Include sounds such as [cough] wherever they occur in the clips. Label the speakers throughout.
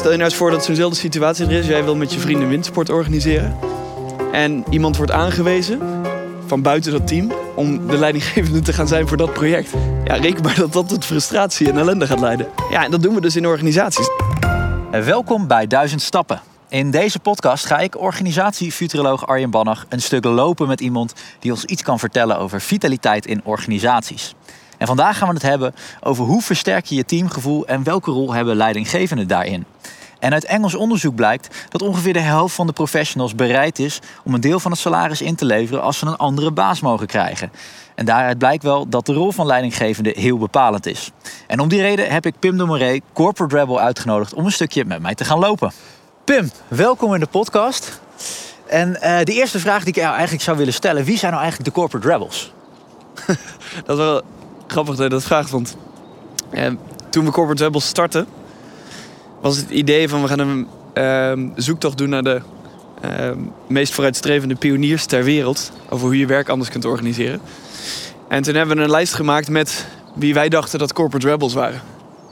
Speaker 1: Stel je nou eens voor dat zo'nzelfde situatie er is. Jij wil met je vrienden windsport organiseren. En iemand wordt aangewezen van buiten dat team om de leidinggevende te gaan zijn voor dat project. Ja, reken maar dat dat tot frustratie en ellende gaat leiden. Ja, en dat doen we dus in organisaties.
Speaker 2: Welkom bij Duizend Stappen. In deze podcast ga ik organisatiefuturoloog Arjen Bannach een stuk lopen met iemand die ons iets kan vertellen over vitaliteit in organisaties. En vandaag gaan we het hebben over hoe versterk je je teamgevoel en welke rol hebben leidinggevenden daarin. En uit Engels onderzoek blijkt dat ongeveer de helft van de professionals bereid is om een deel van het salaris in te leveren als ze een andere baas mogen krijgen. En daaruit blijkt wel dat de rol van leidinggevende heel bepalend is. En om die reden heb ik Pim de Moret, Corporate Rebel, uitgenodigd om een stukje met mij te gaan lopen. Pim, welkom in de podcast. En uh, de eerste vraag die ik jou eigenlijk zou willen stellen: wie zijn nou eigenlijk de Corporate Rebels? [laughs]
Speaker 1: dat is wel grappig dat je dat vraagt, want eh, toen we Corporate Rebels startten, was het idee van we gaan een uh, zoektocht doen naar de uh, meest vooruitstrevende pioniers ter wereld over hoe je werk anders kunt organiseren. En toen hebben we een lijst gemaakt met wie wij dachten dat Corporate Rebels waren.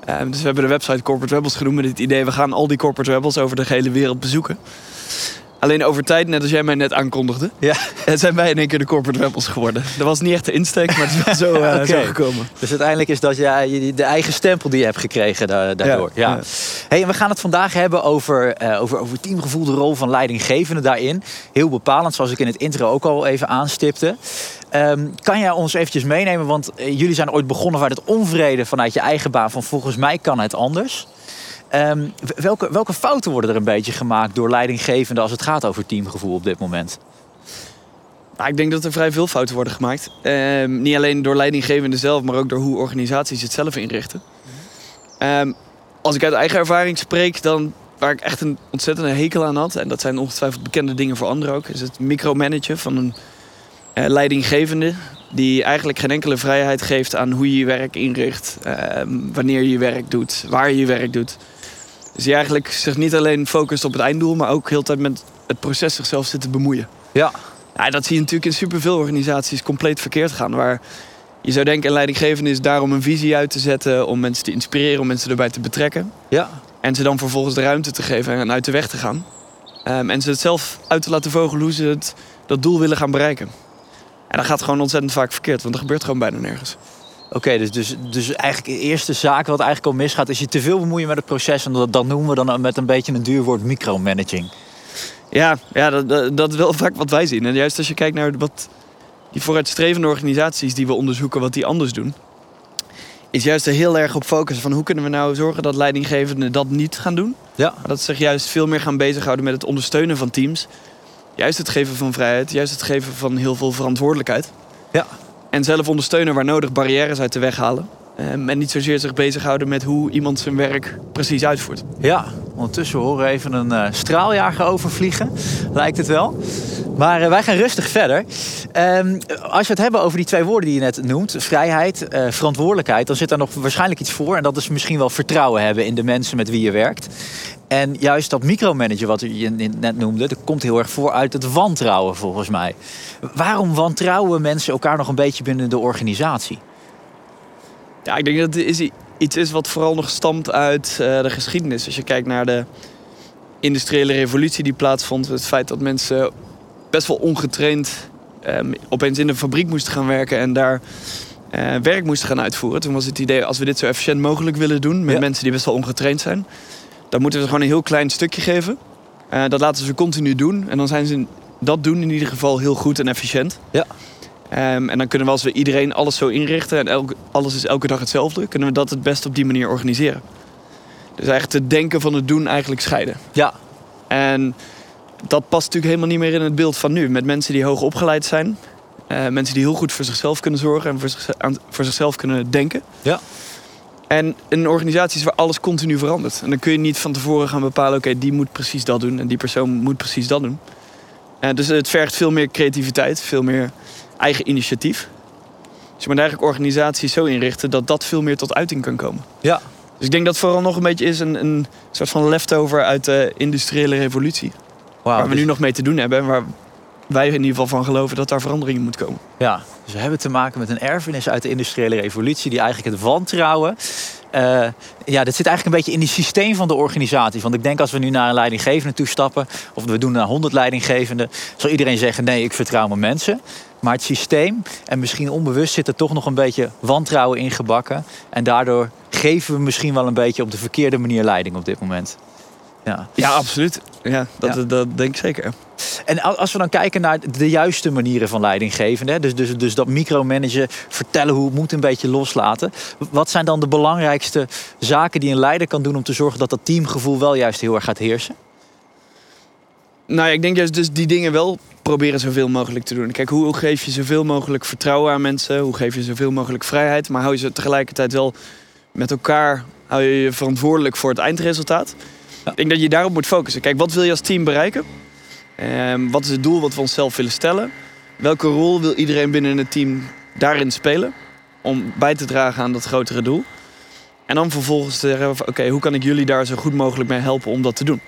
Speaker 1: Ehm, dus we hebben de website Corporate Rebels genoemd met het idee... we gaan al die Corporate Rebels over de hele wereld bezoeken. Alleen over tijd, net als jij mij net aankondigde, ja. [laughs] zijn wij in één keer de corporate rebels geworden. Dat was niet echt de insteek, maar het is wel zo, [laughs] uh, zo gekomen.
Speaker 2: Dus uiteindelijk is dat jij de eigen stempel die je hebt gekregen daardoor. Ja, ja. Hey, we gaan het vandaag hebben over, uh, over, over teamgevoel, de rol van leidinggevende daarin. Heel bepalend, zoals ik in het intro ook al even aanstipte. Um, kan jij ons eventjes meenemen, want uh, jullie zijn ooit begonnen vanuit het onvrede vanuit je eigen baan van volgens mij kan het anders. Um, welke, welke fouten worden er een beetje gemaakt door leidinggevenden als het gaat over teamgevoel op dit moment?
Speaker 1: Nou, ik denk dat er vrij veel fouten worden gemaakt. Um, niet alleen door leidinggevenden zelf, maar ook door hoe organisaties het zelf inrichten. Um, als ik uit eigen ervaring spreek, dan waar ik echt een ontzettende hekel aan had, en dat zijn ongetwijfeld bekende dingen voor anderen ook, is het micromanagen van een uh, leidinggevende. Die eigenlijk geen enkele vrijheid geeft aan hoe je je werk inricht, wanneer je je werk doet, waar je je werk doet. Dus die eigenlijk zich niet alleen focust op het einddoel, maar ook heel de tijd met het proces zichzelf zit te bemoeien.
Speaker 2: Ja.
Speaker 1: ja dat zie je natuurlijk in superveel organisaties compleet verkeerd gaan. Waar je zou denken, een leidinggevende is daar om een visie uit te zetten, om mensen te inspireren, om mensen erbij te betrekken.
Speaker 2: Ja.
Speaker 1: En ze dan vervolgens de ruimte te geven en uit de weg te gaan. Um, en ze het zelf uit te laten vogelen hoe ze het, dat doel willen gaan bereiken. En dat gaat gewoon ontzettend vaak verkeerd, want er gebeurt gewoon bijna nergens.
Speaker 2: Oké, dus, dus, dus eigenlijk de eerste zaak wat eigenlijk al misgaat... is je te veel bemoeien met het proces. En dat, dat noemen we dan met een beetje een duur woord micromanaging.
Speaker 1: Ja, ja dat, dat, is wel vaak wat wij zien. En juist als je kijkt naar wat die vooruitstrevende organisaties die we onderzoeken... wat die anders doen... is juist er heel erg op focussen van... hoe kunnen we nou zorgen dat leidinggevenden dat niet gaan doen.
Speaker 2: Ja.
Speaker 1: Dat ze zich juist veel meer gaan bezighouden met het ondersteunen van teams. Juist het geven van vrijheid. Juist het geven van heel veel verantwoordelijkheid.
Speaker 2: Ja.
Speaker 1: En zelf ondersteunen waar nodig, barrières uit de weg halen. Um, en niet zozeer zich bezighouden met hoe iemand zijn werk precies uitvoert.
Speaker 2: Ja, ondertussen horen we even een uh, straaljager overvliegen, [laughs] lijkt het wel. Maar uh, wij gaan rustig verder. Um, als we het hebben over die twee woorden die je net noemt, vrijheid, uh, verantwoordelijkheid, dan zit daar nog waarschijnlijk iets voor. En dat is misschien wel vertrouwen hebben in de mensen met wie je werkt. En juist dat micromanager wat je net noemde, dat komt heel erg voor uit het wantrouwen volgens mij. Waarom wantrouwen mensen elkaar nog een beetje binnen de organisatie?
Speaker 1: Ja, ik denk dat het is iets is wat vooral nog stamt uit uh, de geschiedenis. Als je kijkt naar de industriële revolutie die plaatsvond, het feit dat mensen best wel ongetraind um, opeens in een fabriek moesten gaan werken en daar uh, werk moesten gaan uitvoeren. Toen was het idee, als we dit zo efficiënt mogelijk willen doen met ja. mensen die best wel ongetraind zijn, dan moeten we ze gewoon een heel klein stukje geven. Uh, dat laten ze continu doen. En dan zijn ze dat doen in ieder geval heel goed en efficiënt.
Speaker 2: Ja.
Speaker 1: Um, en dan kunnen we als we iedereen alles zo inrichten en elke, alles is elke dag hetzelfde, kunnen we dat het best op die manier organiseren. Dus eigenlijk het denken van het doen eigenlijk scheiden.
Speaker 2: Ja.
Speaker 1: En dat past natuurlijk helemaal niet meer in het beeld van nu. Met mensen die hoog opgeleid zijn. Uh, mensen die heel goed voor zichzelf kunnen zorgen en voor, zich, aan, voor zichzelf kunnen denken.
Speaker 2: Ja.
Speaker 1: En in organisaties waar alles continu verandert. En dan kun je niet van tevoren gaan bepalen... oké, okay, die moet precies dat doen en die persoon moet precies dat doen. Uh, dus het vergt veel meer creativiteit, veel meer eigen initiatief. Dus je moet eigenlijk organisaties zo inrichten... dat dat veel meer tot uiting kan komen.
Speaker 2: Ja.
Speaker 1: Dus ik denk dat het vooral nog een beetje is een, een soort van leftover uit de industriële revolutie.
Speaker 2: Wow,
Speaker 1: waar we
Speaker 2: dus...
Speaker 1: nu nog mee te doen hebben. En waar wij in ieder geval van geloven dat daar veranderingen moet komen.
Speaker 2: Ja, dus we hebben te maken met een erfenis uit de industriële revolutie... die eigenlijk het wantrouwen eh, ja, dat zit eigenlijk een beetje in die systeem van de organisatie. Want ik denk als we nu naar een leidinggevende toestappen, of we doen naar 100 leidinggevenden, zal iedereen zeggen: nee, ik vertrouw mijn mensen. Maar het systeem, en misschien onbewust zit er toch nog een beetje wantrouwen in gebakken. En daardoor geven we misschien wel een beetje op de verkeerde manier leiding op dit moment.
Speaker 1: Ja, ja absoluut. Ja, dat, ja. dat denk ik zeker.
Speaker 2: En als we dan kijken naar de juiste manieren van leiding geven, hè, dus, dus, dus dat micromanagen, vertellen hoe het moet, een beetje loslaten. Wat zijn dan de belangrijkste zaken die een leider kan doen om te zorgen dat dat teamgevoel wel juist heel erg gaat heersen?
Speaker 1: Nou ja, ik denk juist dus die dingen wel proberen zoveel mogelijk te doen. Kijk, hoe geef je zoveel mogelijk vertrouwen aan mensen? Hoe geef je zoveel mogelijk vrijheid? Maar hou je ze tegelijkertijd wel met elkaar, hou je je verantwoordelijk voor het eindresultaat? Ik denk dat je daarop moet focussen. Kijk, wat wil je als team bereiken? Um, wat is het doel wat we onszelf willen stellen? Welke rol wil iedereen binnen het team daarin spelen? Om bij te dragen aan dat grotere doel. En dan vervolgens te zeggen, oké, hoe kan ik jullie daar zo goed mogelijk mee helpen om dat te doen?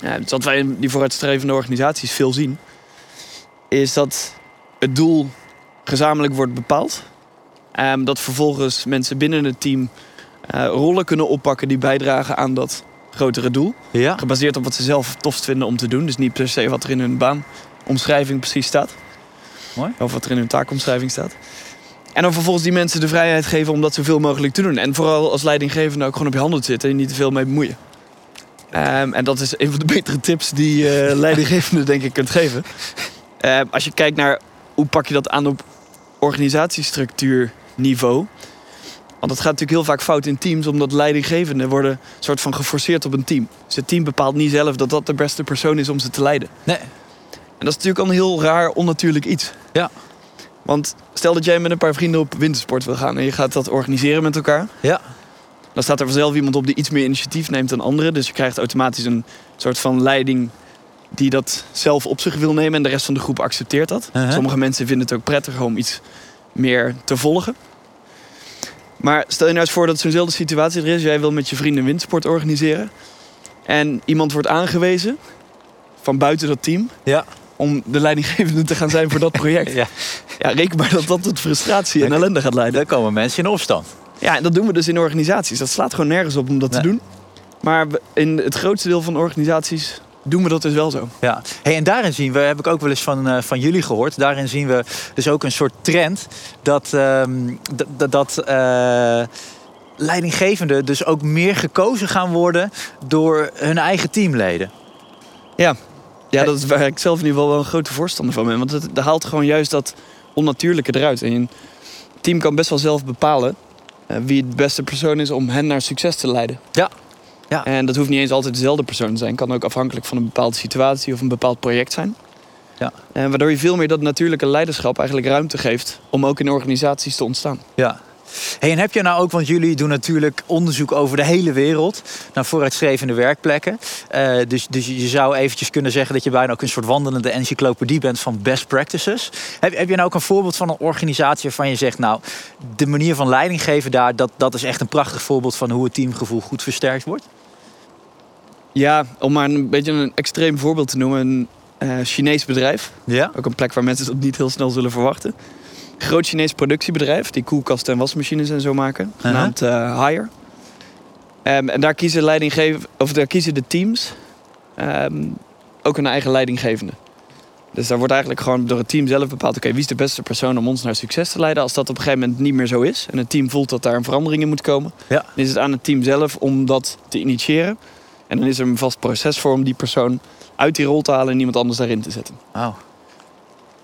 Speaker 1: Ja, dus wat wij in die vooruitstrevende organisaties veel zien, is dat het doel gezamenlijk wordt bepaald. Um, dat vervolgens mensen binnen het team uh, rollen kunnen oppakken die bijdragen aan dat grotere doel.
Speaker 2: Ja.
Speaker 1: Gebaseerd op wat ze zelf tofst vinden om te doen. Dus niet per se wat er in hun baanomschrijving precies staat.
Speaker 2: Mooi.
Speaker 1: Of wat er in hun taakomschrijving staat. En dan vervolgens die mensen de vrijheid geven om dat zoveel mogelijk te doen. En vooral als leidinggevende ook gewoon op je handen te zitten en je niet te veel mee bemoeien. Um, en dat is een van de [laughs] betere tips die uh, [laughs] leidinggevende denk ik kunt geven. Uh, als je kijkt naar hoe pak je dat aan op organisatiestructuurniveau. Want dat gaat natuurlijk heel vaak fout in teams, omdat leidinggevenden worden soort van geforceerd op een team. Dus het team bepaalt niet zelf dat dat de beste persoon is om ze te leiden.
Speaker 2: Nee.
Speaker 1: En dat is natuurlijk al een heel raar, onnatuurlijk iets.
Speaker 2: Ja.
Speaker 1: Want stel dat jij met een paar vrienden op wintersport wil gaan en je gaat dat organiseren met elkaar.
Speaker 2: Ja.
Speaker 1: Dan staat er vanzelf iemand op die iets meer initiatief neemt dan anderen. Dus je krijgt automatisch een soort van leiding die dat zelf op zich wil nemen en de rest van de groep accepteert dat.
Speaker 2: Uh -huh.
Speaker 1: Sommige mensen vinden het ook prettig om iets meer te volgen. Maar stel je nou eens voor dat zo'nzelfde situatie er is. Jij wil met je vrienden windsport organiseren. En iemand wordt aangewezen van buiten dat team.
Speaker 2: Ja.
Speaker 1: Om de leidinggevende te gaan zijn voor dat project. [laughs]
Speaker 2: ja.
Speaker 1: ja, reken maar dat dat tot frustratie en ellende gaat leiden.
Speaker 2: Dan komen mensen in opstand.
Speaker 1: Ja, en dat doen we dus in organisaties. Dat slaat gewoon nergens op om dat
Speaker 2: Nee.
Speaker 1: te doen. Maar in het grootste deel van organisaties doen we dat dus wel zo.
Speaker 2: Ja, hey, en daarin zien we, heb ik ook wel eens van, eh, van jullie gehoord, daarin zien we dus ook een soort trend dat, ehm, dat, dat, dat eh, leidinggevenden dus ook meer gekozen gaan worden door hun eigen teamleden.
Speaker 1: Ja, ja dat is waar ik zelf in ieder geval wel een grote voorstander van ben. Want het, het haalt gewoon juist dat onnatuurlijke eruit. En een team kan best wel zelf bepalen eh, wie het beste persoon is om hen naar succes te leiden.
Speaker 2: Ja. Ja.
Speaker 1: En dat hoeft niet eens altijd dezelfde persoon te zijn. Kan ook afhankelijk van een bepaalde situatie of een bepaald project zijn.
Speaker 2: Ja.
Speaker 1: En waardoor je veel meer dat natuurlijke leiderschap eigenlijk ruimte geeft om ook in organisaties te ontstaan.
Speaker 2: Ja. Hey, en heb je nou ook, want jullie doen natuurlijk onderzoek over de hele wereld naar vooruitstrevende werkplekken. Eh, dus, dus je zou eventjes kunnen zeggen dat je bijna ook een soort wandelende encyclopedie bent van best practices. Heb, heb je nou ook een voorbeeld van een organisatie waarvan je zegt, nou, de manier van leiding geven daar, dat, dat is echt een prachtig voorbeeld van hoe het teamgevoel goed versterkt wordt?
Speaker 1: Ja, om maar een beetje een extreem voorbeeld te noemen. Een eh, Chinees bedrijf.
Speaker 2: Ja.
Speaker 1: Ook een plek waar mensen dat niet heel snel zullen verwachten. Groot Chinees productiebedrijf die koelkasten en wasmachines en zo maken. Genaamd eh Hire. Ehm, en daar kiezen, leidinggev of daar kiezen de teams ehm, ook een eigen leidinggevende. Dus daar wordt eigenlijk gewoon door het team zelf bepaald... oké, wie is de beste persoon om ons naar succes te leiden... als dat op een gegeven moment niet meer zo is... en het team voelt dat daar een verandering in moet komen...
Speaker 2: Ja.
Speaker 1: dan is het aan het team zelf om dat te initiëren. En dan is er een vast proces voor om die persoon uit die rol te halen... en iemand anders daarin te zetten.
Speaker 2: Oh.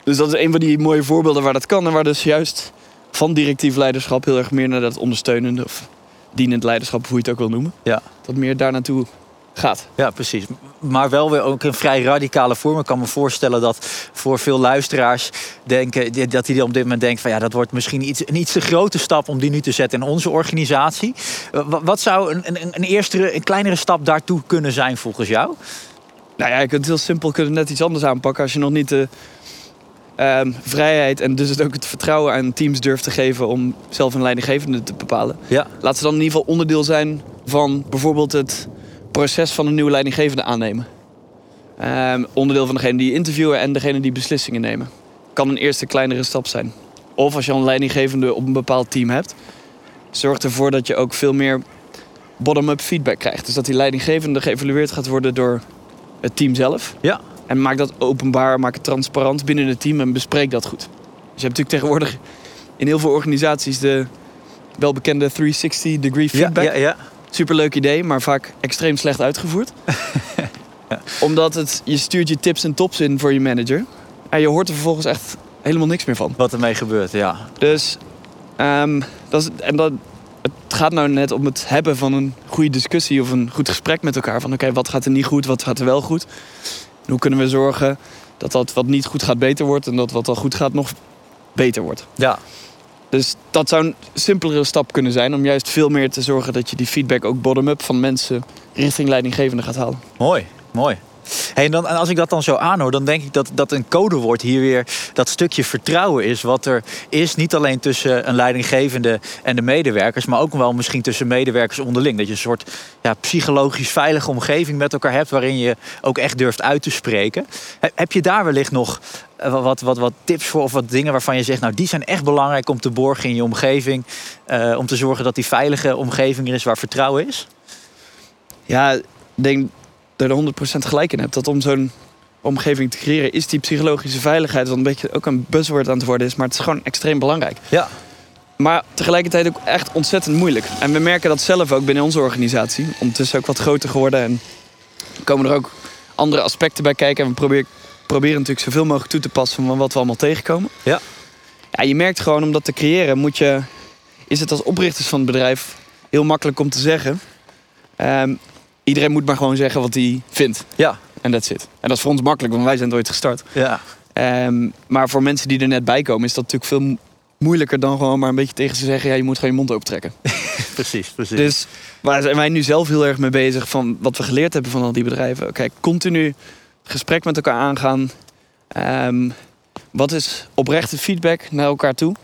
Speaker 1: Dus dat is een van die mooie voorbeelden waar dat kan. En waar dus juist van directief leiderschap heel erg meer naar dat ondersteunende of dienend leiderschap, hoe je het ook wil noemen.
Speaker 2: Ja.
Speaker 1: Dat meer daar naartoe gaat.
Speaker 2: Ja, precies. Maar wel weer ook een vrij radicale vorm. Ik kan me voorstellen dat voor veel luisteraars denken dat die op dit moment denken van ja, dat wordt misschien iets, een iets te grote stap om die nu te zetten in onze organisatie. Eh, wa- Wat zou een, een, een eerste, een kleinere stap daartoe kunnen zijn volgens jou?
Speaker 1: Nou ja, je kunt het heel simpel kunnen net iets anders aanpakken als je nog niet de ehm, vrijheid en dus het ook het vertrouwen aan teams durft te geven om zelf een leidinggevende te bepalen.
Speaker 2: Ja.
Speaker 1: Laat ze dan in ieder geval onderdeel zijn van bijvoorbeeld het proces van een nieuwe leidinggevende aannemen. Ehm, onderdeel van degene die interviewen en degene die beslissingen nemen. Kan een eerste kleinere stap zijn. Of als je al een leidinggevende op een bepaald team hebt, zorgt ervoor dat je ook veel meer bottom-up feedback krijgt. Dus dat die leidinggevende geëvalueerd gaat worden door het team zelf.
Speaker 2: Ja.
Speaker 1: En maak dat openbaar, maak het transparant binnen het team en bespreek dat goed. Dus je hebt natuurlijk tegenwoordig in heel veel organisaties de welbekende 360-degree feedback.
Speaker 2: Ja, ja, ja.
Speaker 1: Superleuk idee, maar vaak extreem slecht uitgevoerd. [laughs] Omdat het, je stuurt je tips en tops in voor je manager. En je hoort er vervolgens echt helemaal niks meer van.
Speaker 2: Wat ermee gebeurt, ja.
Speaker 1: Dus ehm, dat is, en dat, het gaat nou net om het hebben van een goede discussie of een goed gesprek met elkaar. Van oké, wat gaat er niet goed, wat gaat er wel goed? Hoe kunnen we zorgen dat dat wat niet goed gaat beter wordt en dat wat al goed gaat nog beter wordt?
Speaker 2: Ja,
Speaker 1: Dus dat zou een simpelere stap kunnen zijn om juist veel meer te zorgen dat je die feedback ook bottom-up van mensen richting leidinggevende gaat halen.
Speaker 2: mooi, mooi. Hey, en, dan, als ik dat dan zo aanhoor, dan denk ik dat, dat een codewoord hier weer dat stukje vertrouwen is. Wat er is, niet alleen tussen een leidinggevende en de medewerkers, maar ook wel misschien tussen medewerkers onderling. Dat je een soort ja, psychologisch veilige omgeving met elkaar hebt, waarin je ook echt durft uit te spreken. Heb, je daar wellicht nog eh, wat, wat, wat tips voor of wat dingen waarvan je zegt, nou die zijn echt belangrijk om te borgen in je omgeving. eh, om te zorgen dat die veilige omgeving er is waar vertrouwen is?
Speaker 1: Ja, ik denk er 100% gelijk in hebt. Dat om zo'n omgeving te creëren is die psychologische veiligheid, wat een beetje ook een buzzword aan het worden is, maar het is gewoon extreem belangrijk.
Speaker 2: Ja.
Speaker 1: Maar tegelijkertijd ook echt ontzettend moeilijk. En we merken dat zelf ook binnen onze organisatie. Ondertussen ook wat groter geworden en komen er ook andere aspecten bij kijken. En we proberen, proberen natuurlijk zoveel mogelijk toe te passen van wat we allemaal tegenkomen.
Speaker 2: Ja.
Speaker 1: Ja, je merkt gewoon om dat te creëren moet je, is het als oprichters van het bedrijf heel makkelijk om te zeggen. Ehm, iedereen moet maar gewoon zeggen wat hij vindt.
Speaker 2: Ja.
Speaker 1: En that's it. En dat is voor ons makkelijk, want wij zijn nooit gestart.
Speaker 2: Ja.
Speaker 1: Ehm, maar voor mensen die er net bij komen, is dat natuurlijk veel mo- moeilijker dan gewoon maar een beetje tegen ze zeggen: ja, je moet gewoon je mond open trekken. [laughs]
Speaker 2: Precies, precies.
Speaker 1: Dus waar zijn wij nu zelf heel erg mee bezig van wat we geleerd hebben van al die bedrijven. Oké, continu gesprek met elkaar aangaan. Ehm, wat is oprechte feedback naar elkaar toe?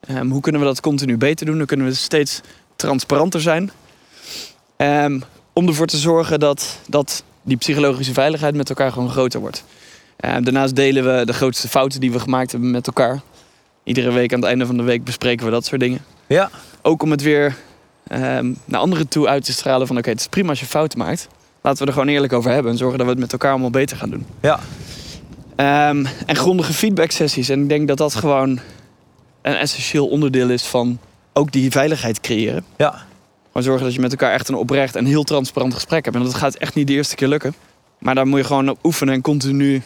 Speaker 1: Ehm, hoe kunnen we dat continu beter doen? Hoe kunnen we steeds transparanter zijn? Om ervoor te zorgen dat, dat die psychologische veiligheid met elkaar gewoon groter wordt. Ehm, daarnaast delen we de grootste fouten die we gemaakt hebben met elkaar. Iedere week aan het einde van de week bespreken we dat soort dingen.
Speaker 2: ja.
Speaker 1: Ook om het weer ehm, naar anderen toe uit te stralen van... oké, het is prima als je fouten maakt. Laten we er gewoon eerlijk over hebben... en zorgen dat we het met elkaar allemaal beter gaan doen.
Speaker 2: Ja.
Speaker 1: Ehm, en grondige feedback sessies. En ik denk dat dat gewoon een essentieel onderdeel is van ook die veiligheid creëren.
Speaker 2: Ja.
Speaker 1: Maar zorgen dat je met elkaar echt een oprecht en heel transparant gesprek hebt. En dat gaat echt niet de eerste keer lukken. Maar daar moet je gewoon op oefenen en continu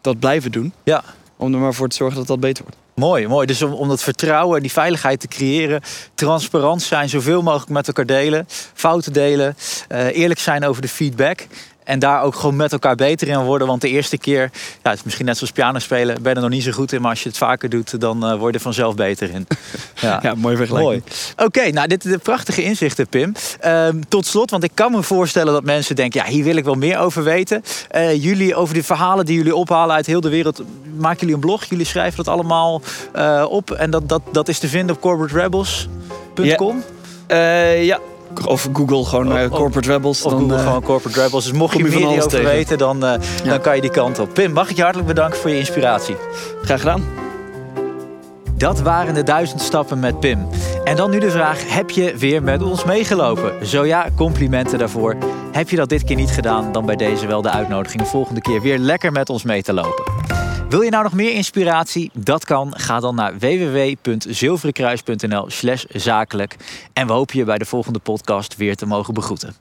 Speaker 1: dat blijven doen.
Speaker 2: Ja.
Speaker 1: Om er maar voor te zorgen dat dat beter wordt.
Speaker 2: Mooi, mooi. Dus om, om dat vertrouwen en die veiligheid te creëren, transparant zijn, zoveel mogelijk met elkaar delen, fouten delen, eh, eerlijk zijn over de feedback. En daar ook gewoon met elkaar beter in worden. Want de eerste keer, ja, het is misschien net zoals piano spelen, ben je er nog niet zo goed in. Maar als je het vaker doet, dan eh, word je er vanzelf beter in. Ja. [laughs]
Speaker 1: Ja, mooi vergelijking.
Speaker 2: Oké, nou dit zijn prachtige inzichten, Pim. Ehm, tot slot, want ik kan me voorstellen dat mensen denken... ja, hier wil ik wel meer over weten. Eh, jullie, over de verhalen die jullie ophalen uit heel de wereld... maken jullie een blog, jullie schrijven dat allemaal eh, op. En dat, dat, dat is te vinden op corporaterebels.com.
Speaker 1: Ja, of Google gewoon eh, Corporate Rebels.
Speaker 2: Of
Speaker 1: dan,
Speaker 2: Google
Speaker 1: eh,
Speaker 2: gewoon Corporate Rebels. Dus mocht je meer
Speaker 1: van alles
Speaker 2: hierover
Speaker 1: tegen.
Speaker 2: weten, dan,
Speaker 1: Ja.
Speaker 2: dan kan je die kant op. Pim, mag ik je hartelijk bedanken voor je inspiratie.
Speaker 1: Graag gedaan.
Speaker 2: Dat waren de duizend stappen met Pim. En dan nu de vraag, heb je weer met ons meegelopen? Zo ja, complimenten daarvoor. Heb je dat dit keer niet gedaan, dan bij deze wel de uitnodiging... volgende keer weer lekker met ons mee te lopen. Wil je nou nog meer inspiratie? Dat kan. Ga dan naar www.zilverenkruis.nl slash zakelijk. En we hopen je bij de volgende podcast weer te mogen begroeten.